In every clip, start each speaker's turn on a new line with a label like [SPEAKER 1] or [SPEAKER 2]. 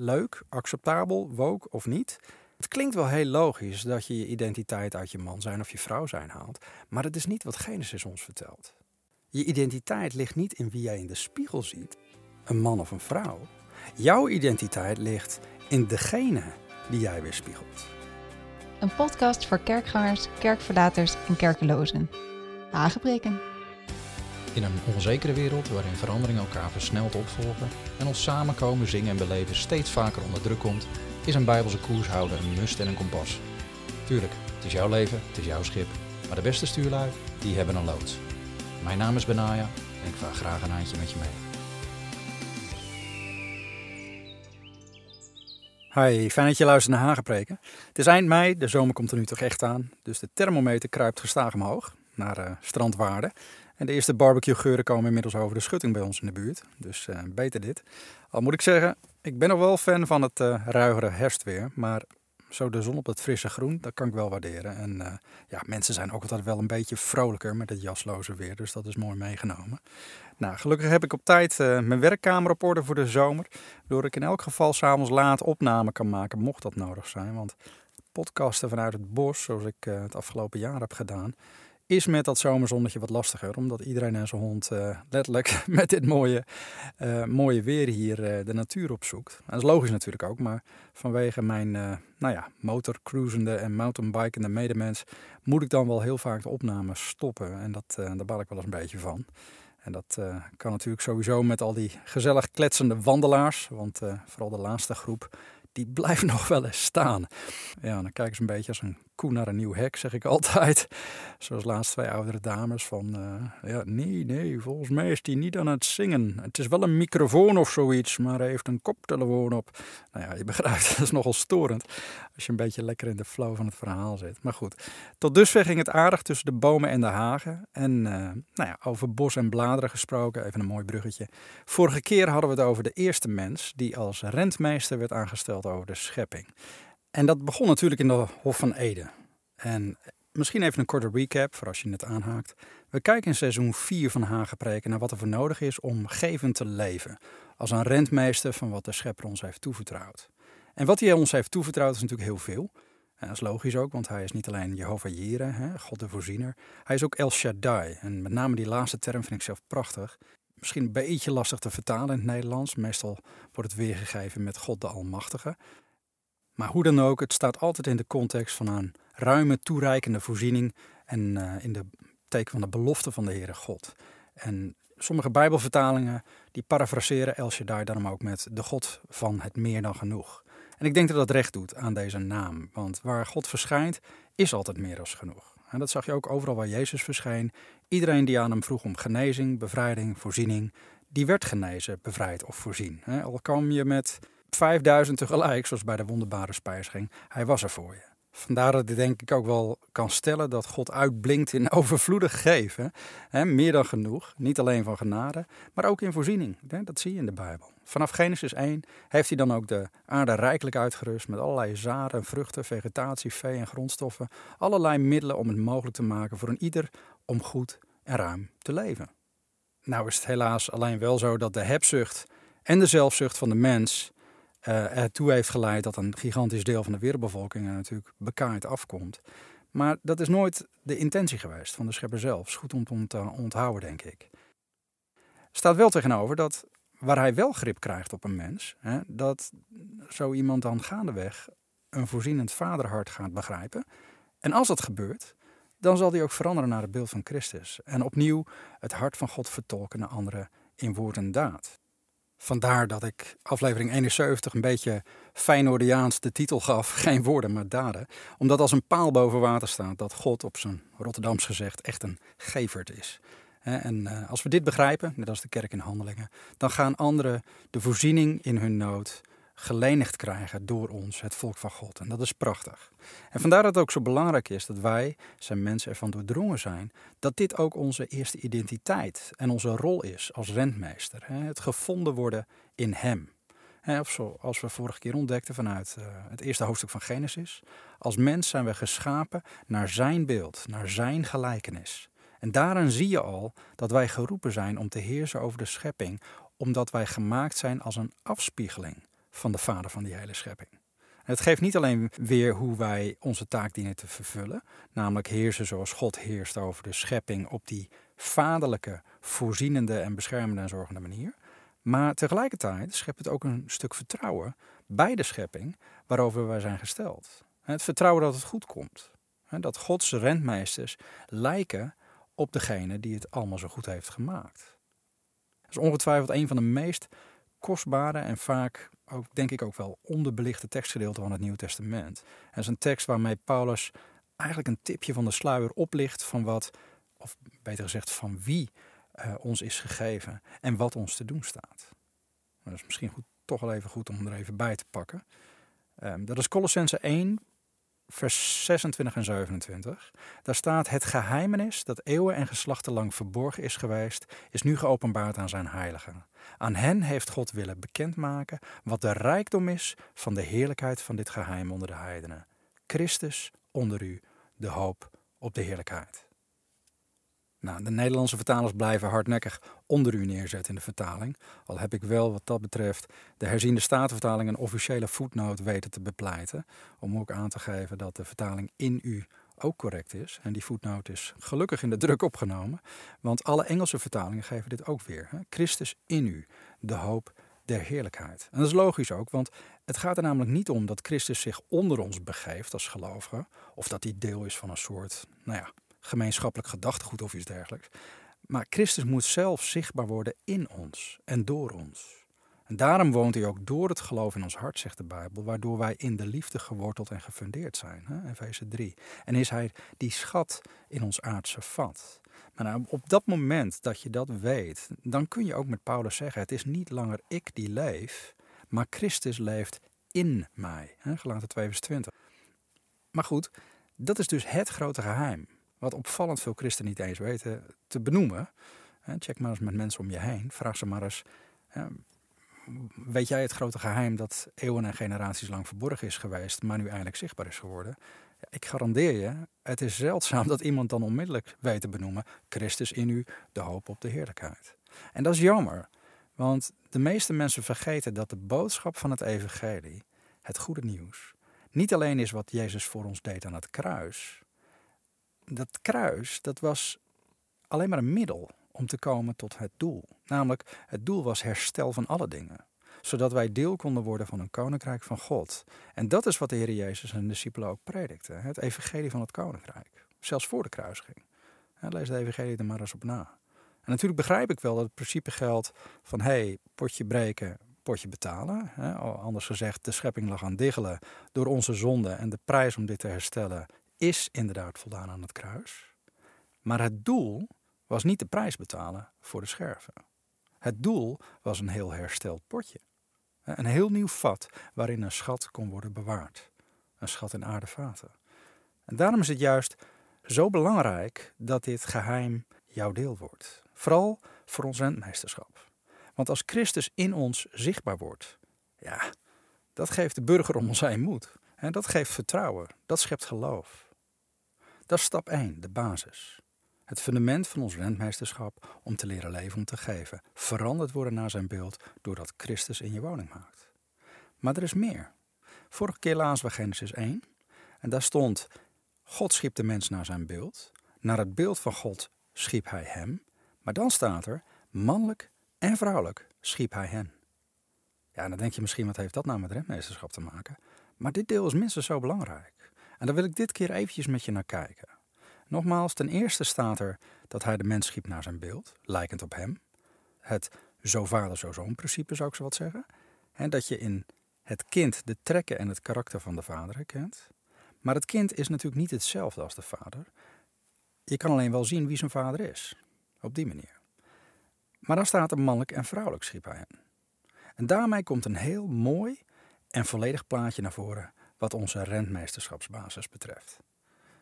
[SPEAKER 1] Leuk, acceptabel, woke of niet? Het klinkt wel heel logisch dat je je identiteit uit je man zijn of je vrouw zijn haalt, maar dat is niet wat Genesis ons vertelt. Je identiteit ligt niet in wie jij in de spiegel ziet, een man of een vrouw. Jouw identiteit ligt in degene die jij weerspiegelt.
[SPEAKER 2] Een podcast voor kerkgangers, kerkverlaters en kerkelozen. Aangebreken.
[SPEAKER 3] In een onzekere wereld waarin veranderingen elkaar versneld opvolgen en ons samenkomen, zingen en beleven steeds vaker onder druk komt, is een bijbelse koershouder een must en een kompas. Tuurlijk, het is jouw leven, het is jouw schip, maar de beste stuurlui, die hebben een loods. Mijn naam is Benaya en ik vaar graag een eindje met je mee.
[SPEAKER 1] Hi, fijn dat je luistert naar Hagepreken. Het is eind mei, de zomer komt er nu toch echt aan, dus de thermometer kruipt gestaag omhoog naar uh, strandwaarde. En de eerste barbecue-geuren komen inmiddels over de schutting bij ons in de buurt. Dus uh, beter dit. Al moet ik zeggen, ik ben nog wel fan van het uh, ruigere herfstweer. Maar zo de zon op het frisse groen, dat kan ik wel waarderen. En uh, ja, mensen zijn ook altijd wel een beetje vrolijker met het jasloze weer. Dus dat is mooi meegenomen. Nou, gelukkig heb ik op tijd mijn werkkamer op orde voor de zomer. Waardoor ik in elk geval s'avonds laat opname kan maken, mocht dat nodig zijn. Want podcasten vanuit het bos, zoals ik het afgelopen jaar heb gedaan is met dat zomerzonnetje wat lastiger. Omdat iedereen en zijn hond uh, letterlijk met dit mooie, uh, mooie weer hier uh, de natuur opzoekt. Dat is logisch natuurlijk ook, maar vanwege mijn nou ja, motorcruisende en mountainbikende medemens moet ik dan wel heel vaak de opnames stoppen. En dat, daar baal ik wel eens een beetje van. En dat kan natuurlijk sowieso met al die gezellig kletsende wandelaars. Want vooral de laatste groep, die blijft nog wel eens staan. Ja, dan kijken ze een beetje als een koe naar een nieuw hek, zeg ik altijd. Zoals laatst twee oudere dames van, uh, ja, nee, nee, volgens mij is hij niet aan het zingen. Het is wel een microfoon of zoiets, maar hij heeft een koptelefoon op. Nou ja, je begrijpt, dat is nogal storend als je een beetje lekker in de flow van het verhaal zit. Maar goed, tot dusver ging het aardig tussen de bomen en de hagen. En uh, nou ja, over bos en bladeren gesproken, even een mooi bruggetje. Vorige keer hadden we het over de eerste mens die als rentmeester werd aangesteld de schepping. En dat begon natuurlijk in de Hof van Eden. En misschien even een korte recap voor als je het aanhaakt. We kijken in seizoen 4 van Hagepreken naar wat er voor nodig is om gevend te leven. Als een rentmeester van wat de schepper ons heeft toevertrouwd. En wat hij ons heeft toevertrouwd is natuurlijk heel veel. En dat is logisch ook, want hij is niet alleen Jehovah Jireh, God de voorziener. Hij is ook El Shaddai. En met name die laatste term vind ik zelf prachtig. Misschien een beetje lastig te vertalen in het Nederlands. Meestal wordt het weergegeven met God de Almachtige. Maar hoe dan ook, het staat altijd in de context van een ruime, toereikende voorziening en uh, in de teken van de belofte van de Heere God. En sommige Bijbelvertalingen die parafraseren El Shaddai daarom ook met de God van het meer dan genoeg. En ik denk dat dat recht doet aan deze naam, want waar God verschijnt is altijd meer dan genoeg. En dat zag je ook overal waar Jezus verscheen. Iedereen die aan hem vroeg om genezing, bevrijding, voorziening, die werd genezen, bevrijd of voorzien. Al kwam je met 5000 tegelijk, zoals bij de wonderbare spijziging. Hij was er voor je. Vandaar dat ik denk ik ook wel kan stellen dat God uitblinkt in overvloedig geven. meer dan genoeg. Niet alleen van genade, maar ook in voorziening. Dat zie je in de Bijbel. Vanaf Genesis 1 heeft hij dan ook de aarde rijkelijk uitgerust met allerlei zaden, vruchten, vegetatie, vee en grondstoffen. Allerlei middelen om het mogelijk te maken voor een ieder om goed en ruim te leven. Nou is het helaas alleen wel zo dat de hebzucht en de zelfzucht van de mens uh, ertoe heeft geleid dat een gigantisch deel van de wereldbevolking er natuurlijk bekaaid afkomt. Maar dat is nooit de intentie geweest van de schepper zelf. Goed om te onthouden, denk ik. Staat wel tegenover dat waar hij wel grip krijgt op een mens, hè, dat zo iemand dan gaandeweg een voorzienend vaderhart gaat begrijpen. En als dat gebeurt, dan zal hij ook veranderen naar het beeld van Christus. En opnieuw het hart van God vertolken naar anderen in woord en daad. Vandaar dat ik aflevering 71 een beetje Feyenoordiaans de titel gaf. Geen woorden, maar daden. Omdat als een paal boven water staat dat God op zijn Rotterdams gezegd echt een geverd is. En eh, als we dit begrijpen, net als de kerk in handelingen, dan gaan anderen de voorziening in hun nood gelenigd krijgen door ons, het volk van God. En dat is prachtig. En vandaar dat het ook zo belangrijk is dat wij, zijn mensen, ervan doordrongen zijn dat dit ook onze eerste identiteit en onze rol is als rentmeester. Het gevonden worden in Hem. Of zoals we vorige keer ontdekten vanuit eh, het eerste hoofdstuk van Genesis. Als mens zijn we geschapen naar Zijn beeld, naar Zijn gelijkenis. En daarin zie je al dat wij geroepen zijn om te heersen over de schepping, omdat wij gemaakt zijn als een afspiegeling van de vader van die hele schepping. Het geeft niet alleen weer hoe wij onze taak dienen te vervullen, namelijk heersen zoals God heerst over de schepping op die vaderlijke, voorzienende en beschermende en zorgende manier. Maar tegelijkertijd schept het ook een stuk vertrouwen bij de schepping waarover wij zijn gesteld. Het vertrouwen dat het goed komt. Dat Gods rentmeesters lijken op degene die het allemaal zo goed heeft gemaakt. Dat is ongetwijfeld een van de meest kostbare en vaak ook, denk ik ook wel onderbelichte tekstgedeelten van het Nieuwe Testament. Het is een tekst waarmee Paulus eigenlijk een tipje van de sluier oplicht van wat, of beter gezegd van wie uh, ons is gegeven en wat ons te doen staat. Dat is misschien goed, toch wel even goed om er even bij te pakken. Um, dat is Colossense 1, vers 26 en 27. Daar staat: Het geheimenis dat eeuwen en geslachten lang verborgen is geweest, is nu geopenbaard aan zijn heiligen. Aan hen heeft God willen bekendmaken wat de rijkdom is van de heerlijkheid van dit geheim onder de heidenen. Christus onder u, de hoop op de heerlijkheid. Nou, de Nederlandse vertalers blijven hardnekkig onder u neerzetten in de vertaling. Al heb ik wel wat dat betreft de herziende statenvertaling een officiële voetnoot weten te bepleiten. Om ook aan te geven dat de vertaling in u ook correct is. En die voetnoot is gelukkig in de druk opgenomen. Want alle Engelse vertalingen geven dit ook weer. Hè? Christus in u, de hoop der heerlijkheid. En dat is logisch ook, want het gaat er namelijk niet om dat Christus zich onder ons begeeft als gelovige. Of dat hij deel is van een soort, nou ja, gemeenschappelijk gedachtegoed of iets dergelijks. Maar Christus moet zelf zichtbaar worden in ons en door ons. En daarom woont hij ook door het geloof in ons hart, zegt de Bijbel, waardoor wij in de liefde geworteld en gefundeerd zijn. Efeze 3. En is hij die schat in ons aardse vat. Maar nou, op dat moment dat je dat weet, dan kun je ook met Paulus zeggen: Het is niet langer ik die leef, maar Christus leeft in mij. Gelaten 2, vers 20. Maar goed, dat is dus het grote geheim. Wat opvallend veel christenen niet eens weten te benoemen. Check maar eens met mensen om je heen. Vraag ze maar eens. Weet jij het grote geheim dat eeuwen en generaties lang verborgen is geweest, maar nu eindelijk zichtbaar is geworden? Ik garandeer je, het is zeldzaam dat iemand dan onmiddellijk weet te benoemen: Christus in u, de hoop op de heerlijkheid. En dat is jammer, want de meeste mensen vergeten dat de boodschap van het Evangelie, het goede nieuws, niet alleen is wat Jezus voor ons deed aan het kruis, dat kruis, dat was alleen maar een middel om te komen tot het doel. Namelijk, het doel was herstel van alle dingen. Zodat wij deel konden worden van een koninkrijk van God. En dat is wat de Heer Jezus en de discipelen ook predikten. Het evangelie van het koninkrijk. Zelfs voor de kruisiging. Lees de evangelie er maar eens op na. En natuurlijk begrijp ik wel dat het principe geldt van... hé, hey, potje breken, potje betalen. Anders gezegd, de schepping lag aan diggelen door onze zonde... en de prijs om dit te herstellen is inderdaad voldaan aan het kruis. Maar het doel was niet de prijs betalen voor de scherven. Het doel was een heel hersteld potje. Een heel nieuw vat waarin een schat kon worden bewaard. Een schat in aardevaten. En daarom is het juist zo belangrijk dat dit geheim jouw deel wordt. Vooral voor ons rentmeesterschap. Want als Christus in ons zichtbaar wordt, ja, dat geeft de burger om ons heen moed. Dat geeft vertrouwen, dat schept geloof. Dat is stap 1, de basis. Het fundament van ons rentmeesterschap om te leren leven, om te geven. Veranderd worden naar zijn beeld doordat Christus in je woning maakt. Maar er is meer. Vorige keer lazen we Genesis 1 en daar stond: God schiep de mens naar zijn beeld. Naar het beeld van God schiep hij hem. Maar dan staat er: mannelijk en vrouwelijk schiep hij hen. Ja, dan denk je misschien: wat heeft dat nou met rentmeesterschap te maken? Maar dit deel is minstens zo belangrijk. En daar wil ik dit keer eventjes met je naar kijken. Nogmaals, ten eerste staat er dat hij de mens schiep naar zijn beeld, lijkend op hem. Het zo vader, zo zoon principe zou ik zo wat zeggen. En dat je in het kind de trekken en het karakter van de vader herkent. Maar het kind is natuurlijk niet hetzelfde als de vader. Je kan alleen wel zien wie zijn vader is. Op die manier. Maar dan staat er mannelijk en vrouwelijk schiep hij. En daarmee komt een heel mooi en volledig plaatje naar voren wat onze rentmeesterschapsbasis betreft.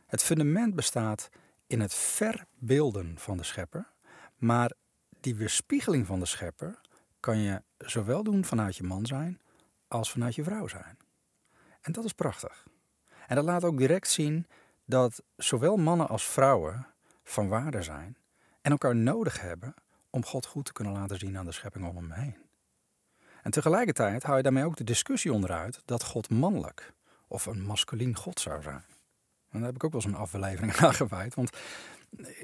[SPEAKER 1] Het fundament bestaat in het verbeelden van de schepper, maar die weerspiegeling van de schepper kan je zowel doen vanuit je man zijn als vanuit je vrouw zijn. En dat is prachtig. En dat laat ook direct zien dat zowel mannen als vrouwen van waarde zijn en elkaar nodig hebben om God goed te kunnen laten zien aan de schepping om hem heen. En tegelijkertijd hou je daarmee ook de discussie onderuit dat God mannelijk of een masculien God zou zijn. En daar heb ik ook wel eens een aflevering aan gewijd. Want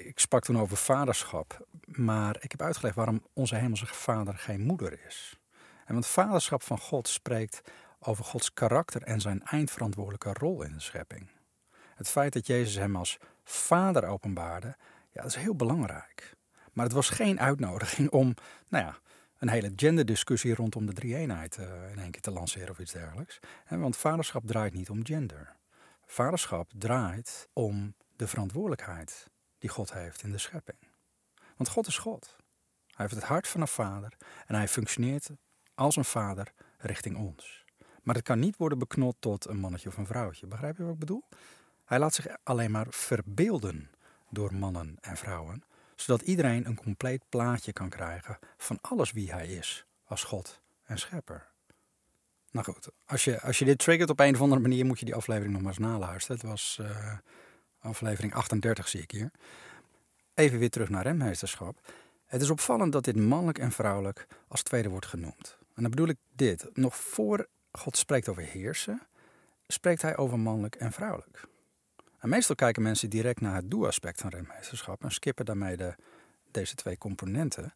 [SPEAKER 1] ik sprak toen over vaderschap. Maar ik heb uitgelegd waarom onze hemelse vader geen moeder is. En want vaderschap van God spreekt over Gods karakter en zijn eindverantwoordelijke rol in de schepping. Het feit dat Jezus hem als vader openbaarde, ja, dat is heel belangrijk. Maar het was geen uitnodiging om, nou ja, een hele genderdiscussie rondom de drie-eenheid uh, in één keer te lanceren of iets dergelijks. Want vaderschap draait niet om gender. Vaderschap draait om de verantwoordelijkheid die God heeft in de schepping. Want God is God. Hij heeft het hart van een vader en hij functioneert als een vader richting ons. Maar het kan niet worden beknot tot een mannetje of een vrouwtje. Begrijp je wat ik bedoel? Hij laat zich alleen maar verbeelden door mannen en vrouwen, zodat iedereen een compleet plaatje kan krijgen van alles wie hij is als God en schepper. Nou goed, als je, als je dit triggert op een of andere manier, moet je die aflevering nog maar eens naluisteren. Het was uh, aflevering 38, zie ik hier. Even weer terug naar remmeesterschap. Het is opvallend dat dit mannelijk en vrouwelijk als tweede wordt genoemd. En dan bedoel ik dit. Nog voor God spreekt over heersen, spreekt hij over mannelijk en vrouwelijk. En meestal kijken mensen direct naar het doe-aspect van remmeesterschap en skippen daarmee de, deze twee componenten.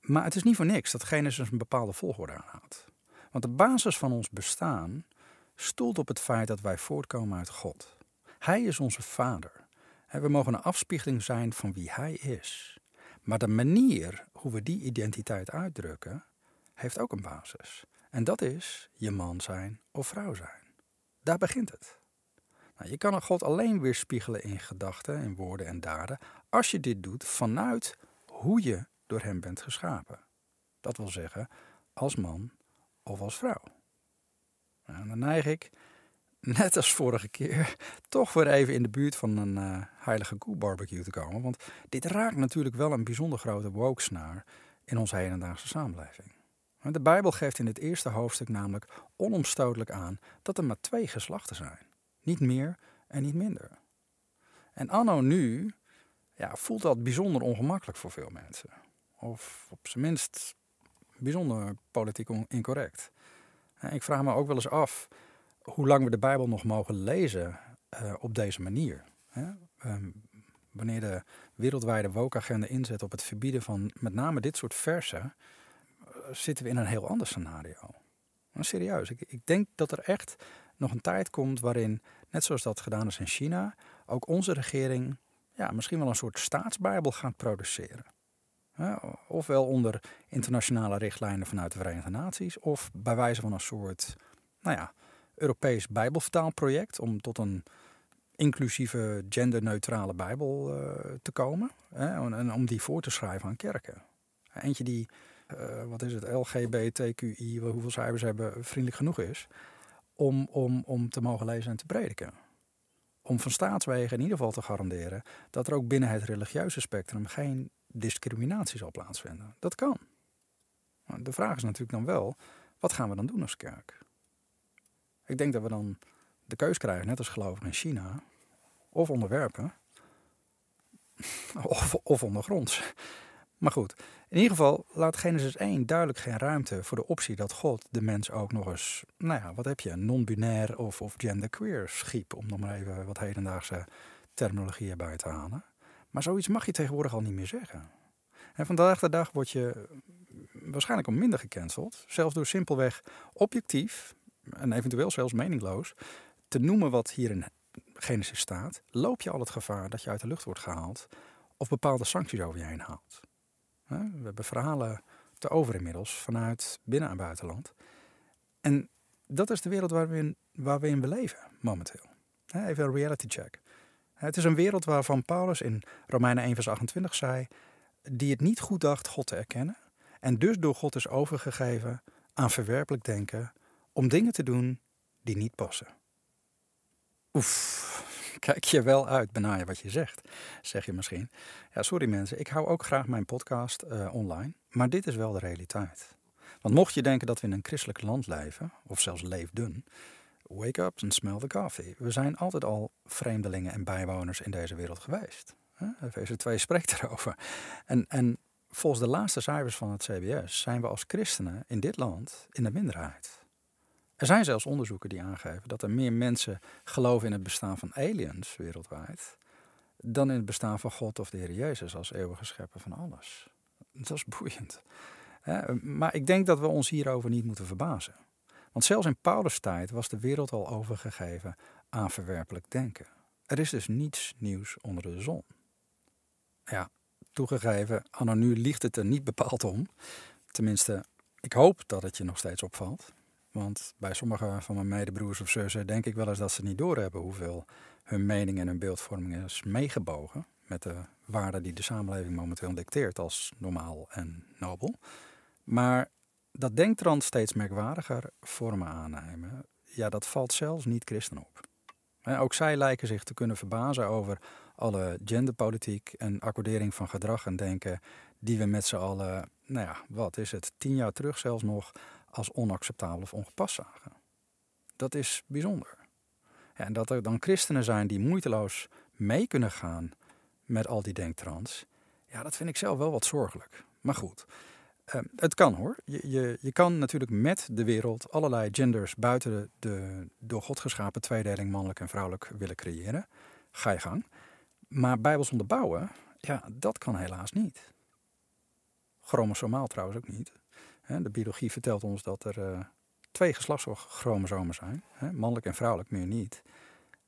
[SPEAKER 1] Maar het is niet voor niks dat Genesis een bepaalde volgorde aanhoudt. Want de basis van ons bestaan stoelt op het feit dat wij voortkomen uit God. Hij is onze Vader. We mogen een afspiegeling zijn van wie Hij is. Maar de manier hoe we die identiteit uitdrukken, heeft ook een basis. En dat is je man zijn of vrouw zijn. Daar begint het. Nou, je kan God alleen weerspiegelen in gedachten, in woorden en daden, als je dit doet vanuit hoe je door Hem bent geschapen. Dat wil zeggen, als man of als vrouw. Dan neig ik, net als vorige keer, toch weer even in de buurt van een uh, heilige koe barbecue te komen. Want dit raakt natuurlijk wel een bijzonder grote woke-snaar in onze hedendaagse samenleving. De Bijbel geeft in het eerste hoofdstuk namelijk onomstotelijk aan dat er maar twee geslachten zijn. Niet meer en niet minder. En anno nu ja, voelt dat bijzonder ongemakkelijk voor veel mensen. Of op zijn minst bijzonder politiek incorrect. Ik vraag me ook wel eens af hoe lang we de Bijbel nog mogen lezen uh, op deze manier. Um, wanneer de wereldwijde woke-agenda inzet op het verbieden van met name dit soort versen, uh, zitten we in een heel ander scenario. Maar serieus, ik, ik denk dat er echt nog een tijd komt waarin, net zoals dat gedaan is in China, ook onze regering ja, misschien wel een soort staatsbijbel gaat produceren. Ofwel onder internationale richtlijnen vanuit de Verenigde Naties, of bij wijze van een soort nou ja, Europees Bijbelvertaalproject om tot een inclusieve, genderneutrale Bijbel uh, te komen. Hè, en om die voor te schrijven aan kerken. Eentje die, uh, wat is het, LGBTQI, hoeveel cijfers hebben, vriendelijk genoeg is. Om, om, om te mogen lezen en te prediken. Om van staatswegen in ieder geval te garanderen dat er ook binnen het religieuze spectrum geen discriminatie zal plaatsvinden. Dat kan. Maar de vraag is natuurlijk dan wel, wat gaan we dan doen als kerk? Ik denk dat we dan de keus krijgen, net als gelovigen in China, of onderwerpen, of, of ondergronds. Maar goed, in ieder geval laat Genesis 1 duidelijk geen ruimte voor de optie dat God de mens ook nog eens, nou ja, wat heb je, non-binair of, of genderqueer schiep, om nog maar even wat hedendaagse terminologie erbij te halen. Maar zoiets mag je tegenwoordig al niet meer zeggen. En vandaag de dag word je waarschijnlijk al minder gecanceld. Zelfs door simpelweg objectief en eventueel zelfs meningloos te noemen wat hier in Genesis staat, loop je al het gevaar dat je uit de lucht wordt gehaald of bepaalde sancties over je heen haalt. We hebben verhalen te over inmiddels vanuit binnen- en buitenland. En dat is de wereld waar we in, waar we in beleven momenteel. Even een reality check. Het is een wereld waarvan Paulus in Romeinen 1 vers 28 zei... die het niet goed dacht God te erkennen... en dus door God is overgegeven aan verwerpelijk denken... om dingen te doen die niet passen. Oef, kijk je wel uit, benaar wat je zegt, zeg je misschien. Ja, sorry mensen, ik hou ook graag mijn podcast uh, online, maar dit is wel de realiteit. Want mocht je denken dat we in een christelijk land leven, of zelfs leefden, wake up and smell the coffee. We zijn altijd al vreemdelingen en bijwoners in deze wereld geweest. Efeze 2 spreekt erover. En, en volgens de laatste cijfers van het CBS zijn we als christenen in dit land in de minderheid. Er zijn zelfs onderzoeken die aangeven dat er meer mensen geloven in het bestaan van aliens wereldwijd dan in het bestaan van God of de Heer Jezus als eeuwige schepper van alles. Dat is boeiend. Maar ik denk dat we ons hierover niet moeten verbazen. Want zelfs in Paulus' tijd was de wereld al overgegeven aan verwerpelijk denken. Er is dus niets nieuws onder de zon. Ja, toegegeven, anno nu ligt het er niet bepaald om. Tenminste, ik hoop dat het je nog steeds opvalt. Want bij sommige van mijn medebroers of zussen denk ik wel eens dat ze niet doorhebben hoeveel hun mening en hun beeldvorming is meegebogen met de waarden die de samenleving momenteel dicteert als normaal en nobel. Maar dat denktrand steeds merkwaardiger vormen aannemen, ja, dat valt zelfs niet christen op. Ook zij lijken zich te kunnen verbazen over alle genderpolitiek en accordering van gedrag en denken die we met z'n allen, nou ja, wat is het, tien jaar terug zelfs nog als onacceptabel of ongepast zagen. Dat is bijzonder. En dat er dan christenen zijn die moeiteloos mee kunnen gaan met al die denktrans, ja, dat vind ik zelf wel wat zorgelijk. Maar goed, uh, het kan hoor. Je, je, je kan natuurlijk met de wereld allerlei genders buiten de, de door God geschapen tweedeling mannelijk en vrouwelijk willen creëren. Ga je gang. Maar bijbels onderbouwen, ja, dat kan helaas niet. Chromosomaal trouwens ook niet. De biologie vertelt ons dat er uh, twee geslachtschromosomen zijn, mannelijk en vrouwelijk, meer niet.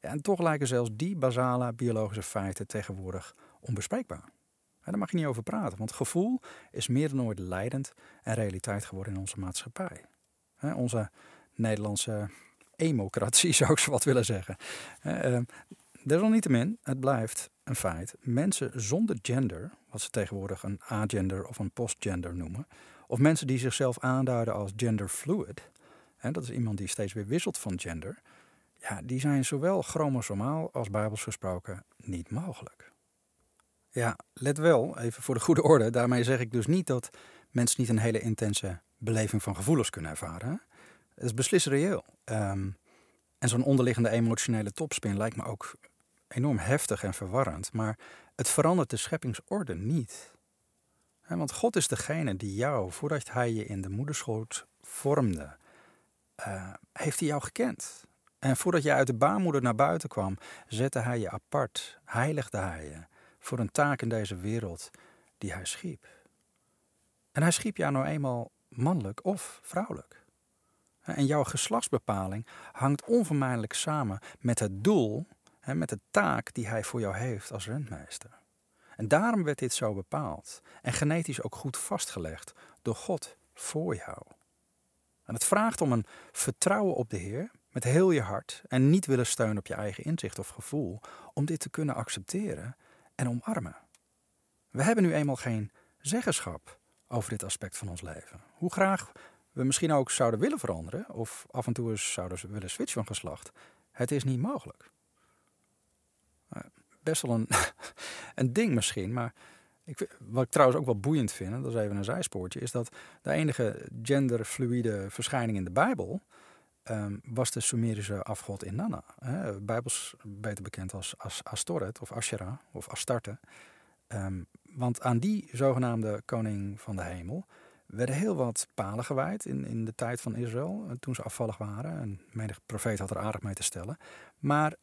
[SPEAKER 1] En toch lijken zelfs die basale biologische feiten tegenwoordig onbespreekbaar. Daar mag je niet over praten, want gevoel is meer dan ooit leidend en realiteit geworden in onze maatschappij. Onze Nederlandse emocratie zou ik zo wat willen zeggen. Uh, desalniettemin, het blijft een feit. Mensen zonder gender, wat ze tegenwoordig een agender of een postgender noemen, of mensen die zichzelf aanduiden als genderfluid, hè, dat is iemand die steeds weer wisselt van gender, ja, die zijn zowel chromosomaal als bijbels gesproken niet mogelijk. Ja, let wel, even voor de goede orde, daarmee zeg ik dus niet dat mensen niet een hele intense beleving van gevoelens kunnen ervaren. Het is beslist reëel. Ehm, en zo'n onderliggende emotionele topspin lijkt me ook enorm heftig en verwarrend, maar het verandert de scheppingsorde niet. Want God is degene die jou, voordat hij je in de moederschoot vormde, uh, heeft hij jou gekend. En voordat je uit de baarmoeder naar buiten kwam, zette hij je apart, heiligde hij je voor een taak in deze wereld die hij schiep. En hij schiep jou nou eenmaal mannelijk of vrouwelijk. En jouw geslachtsbepaling hangt onvermijdelijk samen met het doel, met de taak die hij voor jou heeft als rentmeester. En daarom werd dit zo bepaald en genetisch ook goed vastgelegd door God voor jou. En het vraagt om een vertrouwen op de Heer met heel je hart en niet willen steunen op je eigen inzicht of gevoel om dit te kunnen accepteren en omarmen. We hebben nu eenmaal geen zeggenschap over dit aspect van ons leven. Hoe graag we misschien ook zouden willen veranderen of af en toe eens zouden willen switchen van geslacht, het is niet mogelijk best wel een, een ding misschien. Maar ik, wat ik trouwens ook wel boeiend vind, dat is even een zijspoortje, is dat de enige genderfluïde verschijning in de Bijbel um, was de Sumerische afgod Inanna. Hè, Bijbels beter bekend als, als Astoret of Asherah of Astarte. Um, want aan die zogenaamde koning van de hemel werden heel wat palen gewijd in, in de tijd van Israël, toen ze afvallig waren. En menig profeet had er aardig mee te stellen. Maar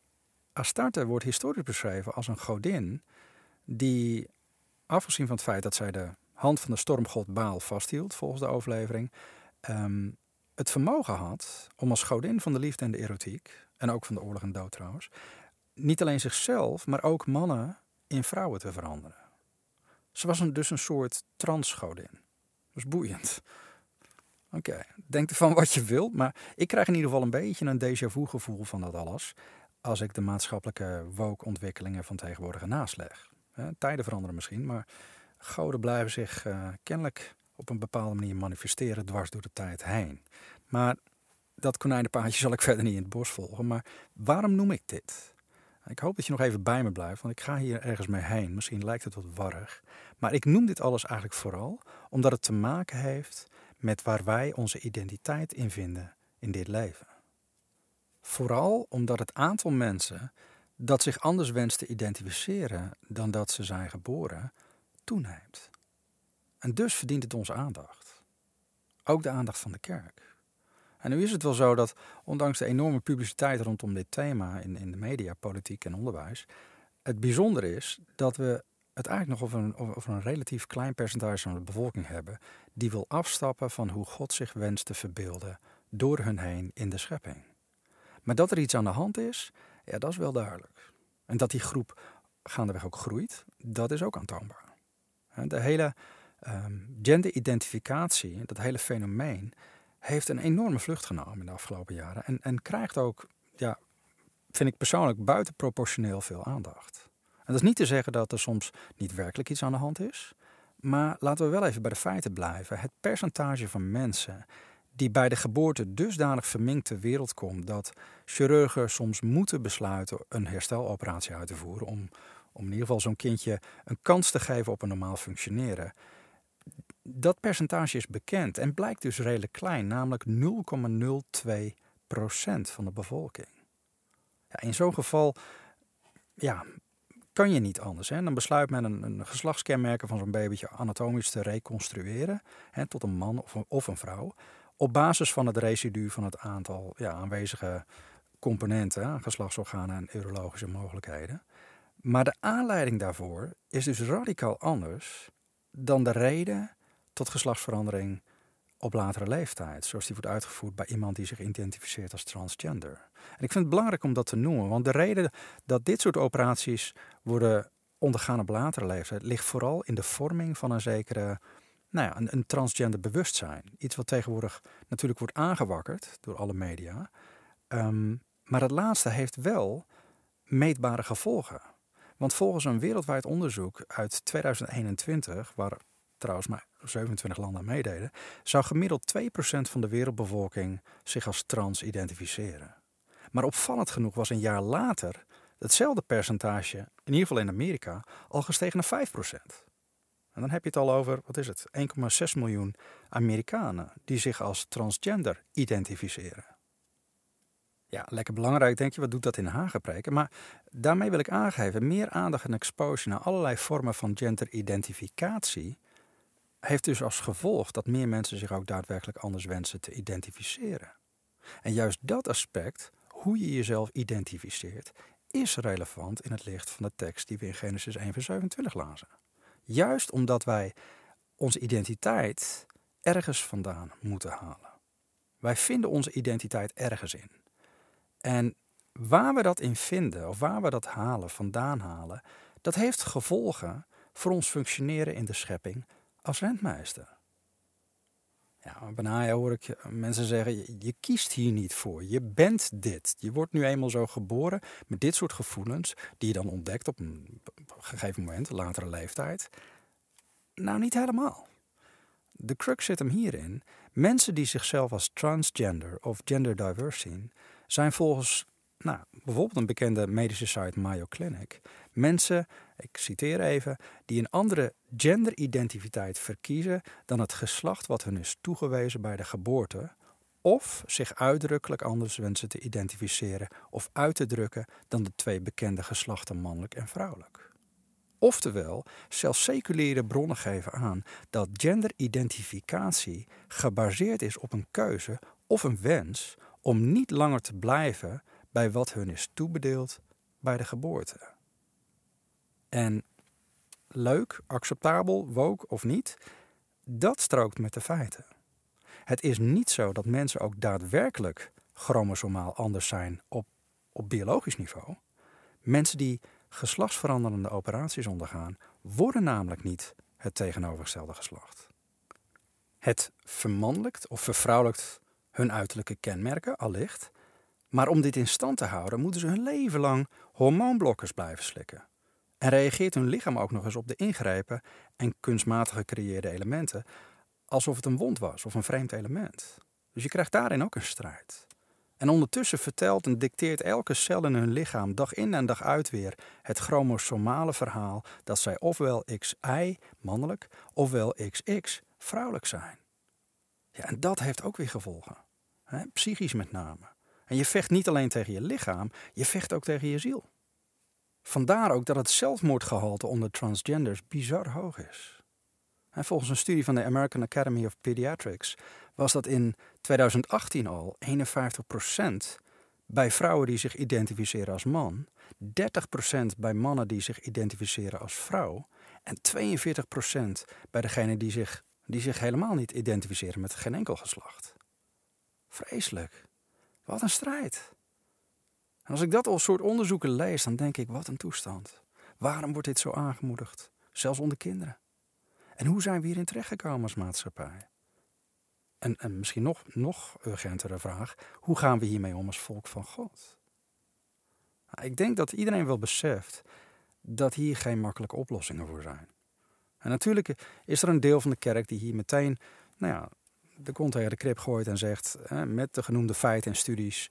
[SPEAKER 1] Astarte wordt historisch beschreven als een godin die, afgezien van het feit dat zij de hand van de stormgod Baal vasthield, volgens de overlevering, ehm, het vermogen had om als godin van de liefde en de erotiek, en ook van de oorlog en dood trouwens, niet alleen zichzelf, maar ook mannen in vrouwen te veranderen. Ze was dus een soort transgodin. Dat is boeiend. Oké, denk ervan wat je wilt, maar ik krijg in ieder geval een beetje een déjà vu gevoel van dat alles als ik de maatschappelijke woke-ontwikkelingen van tegenwoordig nasleg. Tijden veranderen misschien, maar goden blijven zich uh, kennelijk op een bepaalde manier manifesteren dwars door de tijd heen. Maar dat konijnenpaadje zal ik verder niet in het bos volgen. Maar waarom noem ik dit? Ik hoop dat je nog even bij me blijft, want ik ga hier ergens mee heen. Misschien lijkt het wat warrig. Maar ik noem dit alles eigenlijk vooral omdat het te maken heeft met waar wij onze identiteit in vinden in dit leven. Vooral omdat het aantal mensen dat zich anders wenst te identificeren dan dat ze zijn geboren, toeneemt. En dus verdient het onze aandacht. Ook de aandacht van de kerk. En nu is het wel zo dat, ondanks de enorme publiciteit rondom dit thema in, in de media, politiek en onderwijs, het bijzonder is dat we het eigenlijk nog over een, over een relatief klein percentage van de bevolking hebben die wil afstappen van hoe God zich wenst te verbeelden door hun heen in de schepping. Maar dat er iets aan de hand is, ja, dat is wel duidelijk. En dat die groep gaandeweg ook groeit, dat is ook aantoonbaar. De hele um, genderidentificatie, dat hele fenomeen, heeft een enorme vlucht genomen in de afgelopen jaren. En, en krijgt ook, ja, vind ik persoonlijk, buitenproportioneel veel aandacht. En dat is niet te zeggen dat er soms niet werkelijk iets aan de hand is. Maar laten we wel even bij de feiten blijven. Het percentage van mensen die bij de geboorte dusdanig verminkt ter wereld komt dat chirurgen soms moeten besluiten een hersteloperatie uit te voeren om, om in ieder geval zo'n kindje een kans te geven op een normaal functioneren. Dat percentage is bekend en blijkt dus redelijk klein, namelijk 0,02% van de bevolking. Ja, in zo'n geval ja, kan je niet anders. Hè? Dan besluit men een, een geslachtskenmerken van zo'n babytje anatomisch te reconstrueren hè, tot een man of of een vrouw. Op basis van het residu van het aantal ja, aanwezige componenten, geslachtsorganen en urologische mogelijkheden. Maar de aanleiding daarvoor is dus radicaal anders dan de reden tot geslachtsverandering op latere leeftijd, zoals die wordt uitgevoerd bij iemand die zich identificeert als transgender. En ik vind het belangrijk om dat te noemen, want de reden dat dit soort operaties worden ondergaan op latere leeftijd ligt vooral in de vorming van een zekere, nou ja, een, een transgender bewustzijn. Iets wat tegenwoordig natuurlijk wordt aangewakkerd door alle media. Um, maar dat laatste heeft wel meetbare gevolgen. Want volgens een wereldwijd onderzoek uit 2021, waar trouwens maar 27 landen meededen, zou gemiddeld 2% van de wereldbevolking zich als trans identificeren. Maar opvallend genoeg was een jaar later hetzelfde percentage, in ieder geval in Amerika, al gestegen naar 5%. En dan heb je het al over, wat is het, 1,6 miljoen Amerikanen die zich als transgender identificeren. Ja, lekker belangrijk, denk je, wat doet dat in Hagepreken? Maar daarmee wil ik aangeven, meer aandacht en exposure naar allerlei vormen van genderidentificatie heeft dus als gevolg dat meer mensen zich ook daadwerkelijk anders wensen te identificeren. En juist dat aspect, hoe je jezelf identificeert, is relevant in het licht van de tekst die we in Genesis 1 vers 27 lazen. Juist omdat wij onze identiteit ergens vandaan moeten halen. Wij vinden onze identiteit ergens in. En waar we dat in vinden, of waar we dat halen, vandaan halen, dat heeft gevolgen voor ons functioneren in de schepping als rentmeester. Ja, bijna hoor ik mensen zeggen, je, je, kiest hier niet voor. Je bent dit. Je wordt nu eenmaal zo geboren met dit soort gevoelens, die je dan ontdekt op een gegeven moment, een latere leeftijd. Nou, niet helemaal. De crux zit hem hierin. Mensen die zichzelf als transgender of gender diverse zien, zijn volgens nou, bijvoorbeeld een bekende medische site Mayo Clinic mensen, ik citeer even, die een andere genderidentiteit verkiezen dan het geslacht wat hun is toegewezen bij de geboorte, of zich uitdrukkelijk anders wensen te identificeren of uit te drukken dan de twee bekende geslachten mannelijk en vrouwelijk. Oftewel, zelfs seculiere bronnen geven aan dat genderidentificatie gebaseerd is op een keuze of een wens om niet langer te blijven bij wat hun is toebedeeld bij de geboorte. En leuk, acceptabel, woke of niet, dat strookt met de feiten. Het is niet zo dat mensen ook daadwerkelijk chromosomaal anders zijn op, op biologisch niveau. Mensen die geslachtsveranderende operaties ondergaan, worden namelijk niet het tegenovergestelde geslacht. Het vermannelijkt of vervrouwelijkt hun uiterlijke kenmerken, allicht. Maar om dit in stand te houden, moeten ze hun leven lang hormoonblokkers blijven slikken. En reageert hun lichaam ook nog eens op de ingrepen en kunstmatig gecreëerde elementen, alsof het een wond was of een vreemd element. Dus je krijgt daarin ook een strijd. En ondertussen vertelt en dicteert elke cel in hun lichaam dag in en dag uit weer het chromosomale verhaal dat zij ofwel XY mannelijk ofwel XX vrouwelijk zijn. Ja, en dat heeft ook weer gevolgen. Psychisch met name. En je vecht niet alleen tegen je lichaam, je vecht ook tegen je ziel. Vandaar ook dat het zelfmoordgehalte onder transgenders bizar hoog is. En volgens een studie van de American Academy of Pediatrics was dat in 2018 al 51% bij vrouwen die zich identificeren als man, 30% bij mannen die zich identificeren als vrouw en 42% bij degenen die zich, die zich helemaal niet identificeren met geen enkel geslacht. Vreselijk. Wat een strijd. Als ik dat als soort onderzoeken lees, dan denk ik, wat een toestand. Waarom wordt dit zo aangemoedigd? Zelfs onder kinderen. En hoe zijn we hierin terechtgekomen als maatschappij? En, en misschien nog, nog urgentere vraag, hoe gaan we hiermee om als volk van God? Nou, ik denk dat iedereen wel beseft dat hier geen makkelijke oplossingen voor zijn. En natuurlijk is er een deel van de kerk die hier meteen nou ja, de kont tegen de krip gooit en zegt, met de genoemde feiten en studies,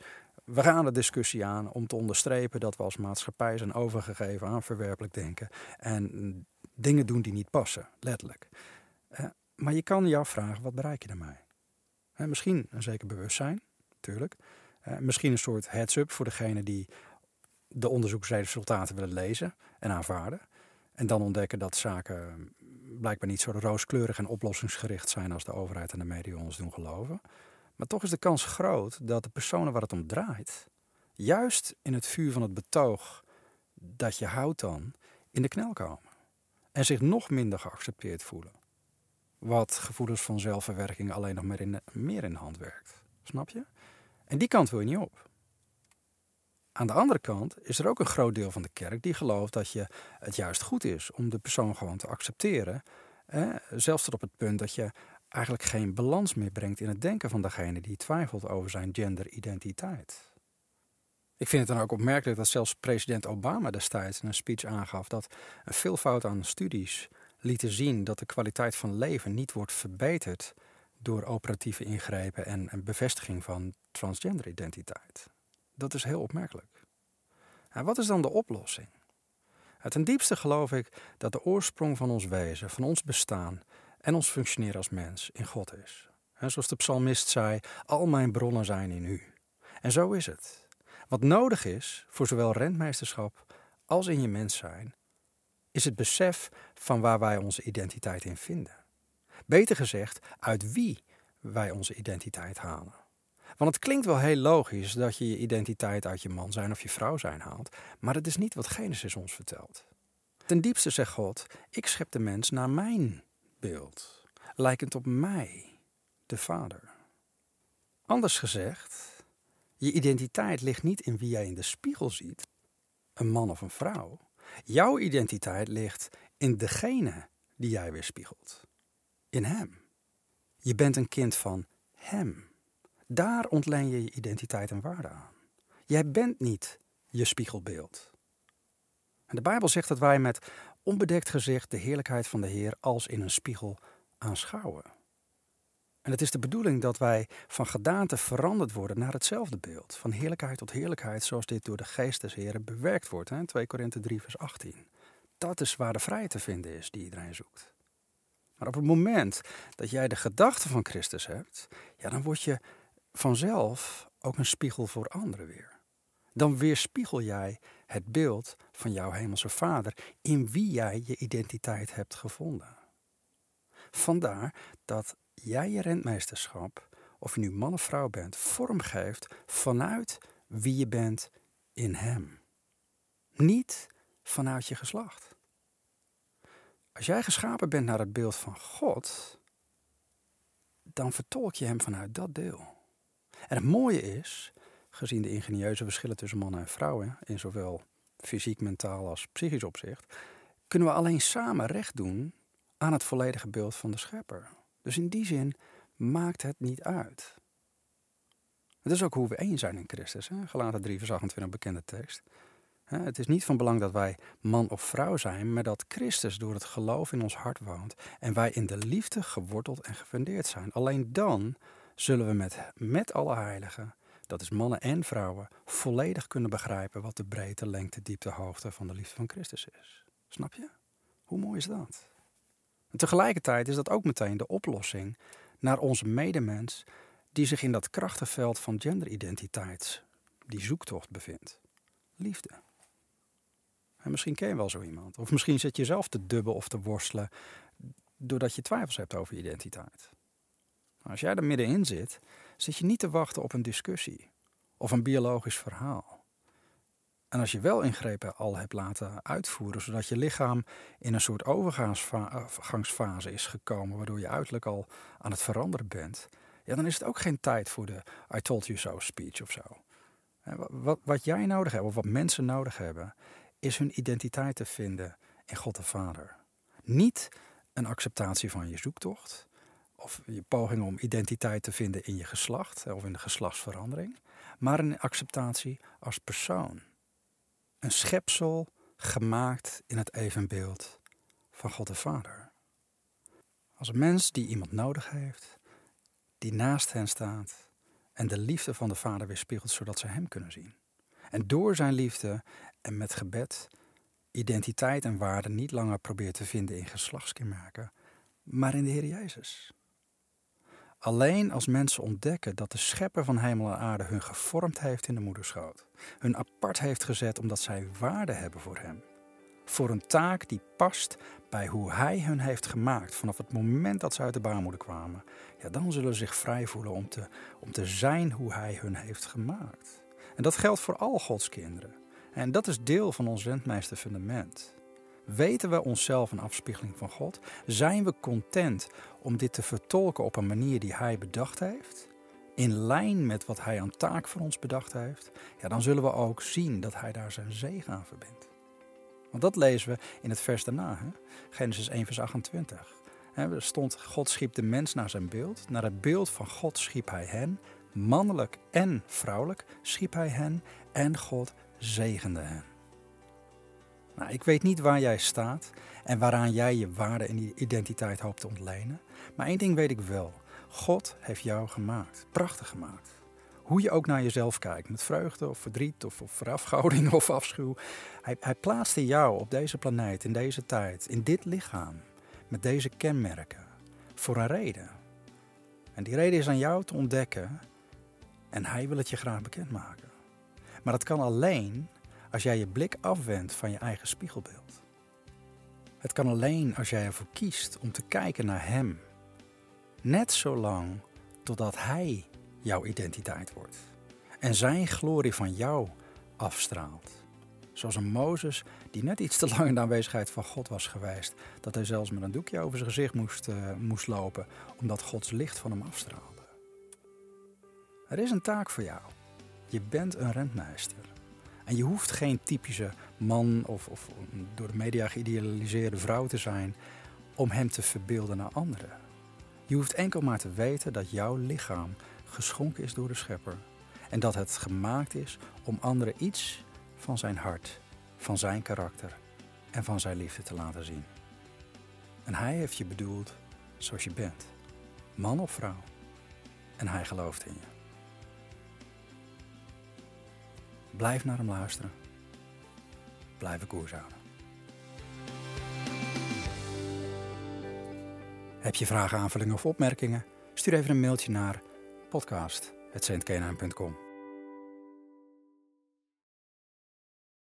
[SPEAKER 1] we gaan de discussie aan om te onderstrepen dat we als maatschappij zijn overgegeven aan verwerpelijk denken en dingen doen die niet passen, letterlijk. Maar je kan je afvragen, wat bereik je daarmee? Misschien een zeker bewustzijn, natuurlijk. Misschien een soort heads-up voor degene die de onderzoeksresultaten willen lezen en aanvaarden. En dan ontdekken dat zaken blijkbaar niet zo rooskleurig en oplossingsgericht zijn als de overheid en de media ons doen geloven. Maar toch is de kans groot dat de personen waar het om draait, juist in het vuur van het betoog dat je houdt dan, in de knel komen. En zich nog minder geaccepteerd voelen. Wat gevoelens van zelfverwerking alleen nog meer in, meer de hand werkt. Snap je? En die kant wil je niet op. Aan de andere kant is er ook een groot deel van de kerk die gelooft dat je het juist goed is om de persoon gewoon te accepteren. zelfs tot op het punt dat je eigenlijk geen balans meer brengt in het denken van degene die twijfelt over zijn genderidentiteit. Ik vind het dan ook opmerkelijk dat zelfs president Obama destijds in een speech aangaf dat een veelvoud aan studies lieten zien dat de kwaliteit van leven niet wordt verbeterd door operatieve ingrepen en, en bevestiging van transgenderidentiteit. Dat is heel opmerkelijk. En wat is dan de oplossing? ten diepste geloof ik dat de oorsprong van ons wezen, van ons bestaan en ons functioneren als mens in God is. En zoals de psalmist zei, al mijn bronnen zijn in u. En zo is het. Wat nodig is voor zowel rentmeesterschap als in je mens zijn, is het besef van waar wij onze identiteit in vinden. Beter gezegd, uit wie wij onze identiteit halen. Want het klinkt wel heel logisch dat je je identiteit uit je man zijn of je vrouw zijn haalt, maar het is niet wat Genesis ons vertelt. Ten diepste zegt God: Ik schep de mens naar mijn beeld, lijkend op mij, de Vader. Anders gezegd, je identiteit ligt niet in wie jij in de spiegel ziet, een man of een vrouw. Jouw identiteit ligt in degene die jij weerspiegelt, in Hem. Je bent een kind van Hem. Daar ontleen je je identiteit en waarde aan. Jij bent niet je spiegelbeeld. En de Bijbel zegt dat wij met onbedekt gezicht de heerlijkheid van de Heer als in een spiegel aanschouwen. En het is de bedoeling dat wij van gedaante veranderd worden naar hetzelfde beeld. Van heerlijkheid tot heerlijkheid, zoals dit door de geest des Heren bewerkt wordt. Hè? 2 Korinthe 3, vers 18. Dat is waar de vrijheid te vinden is die iedereen zoekt. Maar op het moment dat jij de gedachte van Christus hebt, ja, dan word je vanzelf ook een spiegel voor anderen weer. Dan weerspiegel jij het beeld van jouw hemelse Vader, in wie jij je identiteit hebt gevonden. Vandaar dat jij je rentmeesterschap, of je nu man of vrouw bent, vormgeeft vanuit wie je bent in Hem. Niet vanuit je geslacht. Als jij geschapen bent naar het beeld van God, dan vertolk je Hem vanuit dat deel. En het mooie is, gezien de ingenieuze verschillen tussen mannen en vrouwen, in zowel fysiek, mentaal als psychisch opzicht, kunnen we alleen samen recht doen aan het volledige beeld van de schepper. Dus in die zin maakt het niet uit. Het is ook hoe we één zijn in Christus. Hè? Gelaten 3 vers 28, bekende tekst. Het is niet van belang dat wij man of vrouw zijn, maar dat Christus door het geloof in ons hart woont en wij in de liefde geworteld en gefundeerd zijn. Alleen dan zullen we met, met alle heiligen, dat is mannen en vrouwen, volledig kunnen begrijpen wat de breedte, lengte, diepte, hoogte van de liefde van Christus is. Snap je? Hoe mooi is dat? En tegelijkertijd is dat ook meteen de oplossing naar onze medemens die zich in dat krachtenveld van genderidentiteit, die zoektocht bevindt. Liefde. En misschien ken je wel zo iemand. Of misschien zit je zelf te dubben of te worstelen doordat je twijfels hebt over identiteit. Als jij er middenin zit, zit je niet te wachten op een discussie of een biologisch verhaal. En als je wel ingrepen al hebt laten uitvoeren, zodat je lichaam in een soort overgangsfase is gekomen, waardoor je uiterlijk al aan het veranderen bent, ja, dan is het ook geen tijd voor de I told you so speech of zo. Wat, wat jij nodig hebt, of wat mensen nodig hebben, is hun identiteit te vinden in God de Vader. Niet een acceptatie van je zoektocht, of je poging om identiteit te vinden in je geslacht of in de geslachtsverandering, maar een acceptatie als persoon. Een schepsel gemaakt in het evenbeeld van God de Vader. Als een mens die iemand nodig heeft, die naast hen staat en de liefde van de Vader weerspiegelt zodat ze Hem kunnen zien. En door zijn liefde en met gebed identiteit en waarde niet langer probeert te vinden in geslachtskenmerken, maar in de Heer Jezus. Alleen als mensen ontdekken dat de schepper van hemel en aarde hun gevormd heeft in de moederschoot, hun apart heeft gezet omdat zij waarde hebben voor hem, voor een taak die past bij hoe hij hun heeft gemaakt vanaf het moment dat ze uit de baarmoeder kwamen, ja, dan zullen ze zich vrij voelen om te, om te zijn hoe hij hun heeft gemaakt. En dat geldt voor al Gods kinderen. En dat is deel van ons rentmeester fundament. Weten we onszelf een afspiegeling van God? Zijn we content om dit te vertolken op een manier die Hij bedacht heeft? In lijn met wat Hij aan taak voor ons bedacht heeft? Ja, dan zullen we ook zien dat Hij daar zijn zegen aan verbindt. Want dat lezen we in het vers daarna, hè? Genesis 1 vers 28. Er stond, God schiep de mens naar zijn beeld. Naar het beeld van God schiep hij hen. Mannelijk en vrouwelijk schiep hij hen. En God zegende hen. Nou, ik weet niet waar jij staat en waaraan jij je waarde en identiteit hoopt te ontlenen. Maar één ding weet ik wel. God heeft jou gemaakt. Prachtig gemaakt. Hoe je ook naar jezelf kijkt, met vreugde of verdriet of, of of afschuw. Hij, hij plaatste jou op deze planeet, in deze tijd, in dit lichaam, met deze kenmerken, voor een reden. En die reden is aan jou te ontdekken en hij wil het je graag bekendmaken. Maar dat kan alleen als jij je blik afwendt van je eigen spiegelbeeld. Het kan alleen als jij ervoor kiest om te kijken naar Hem. Net zolang totdat Hij jouw identiteit wordt. En Zijn glorie van jou afstraalt. Zoals een Mozes die net iets te lang in de aanwezigheid van God was geweest. Dat hij zelfs met een doekje over zijn gezicht moest, uh, moest lopen, omdat Gods licht van hem afstraalde. Er is een taak voor jou. Je bent een rentmeester. En je hoeft geen typische man of, of door de media geïdealiseerde vrouw te zijn om hem te verbeelden naar anderen. Je hoeft enkel maar te weten dat jouw lichaam geschonken is door de schepper. En dat het gemaakt is om anderen iets van zijn hart, van zijn karakter en van zijn liefde te laten zien. En hij heeft je bedoeld zoals je bent, man of vrouw. En hij gelooft in je. Blijf naar hem luisteren. Blijf koers houden. Heb je vragen, aanvullingen of opmerkingen? Stuur even een mailtje naar podcast.centkenaan.com.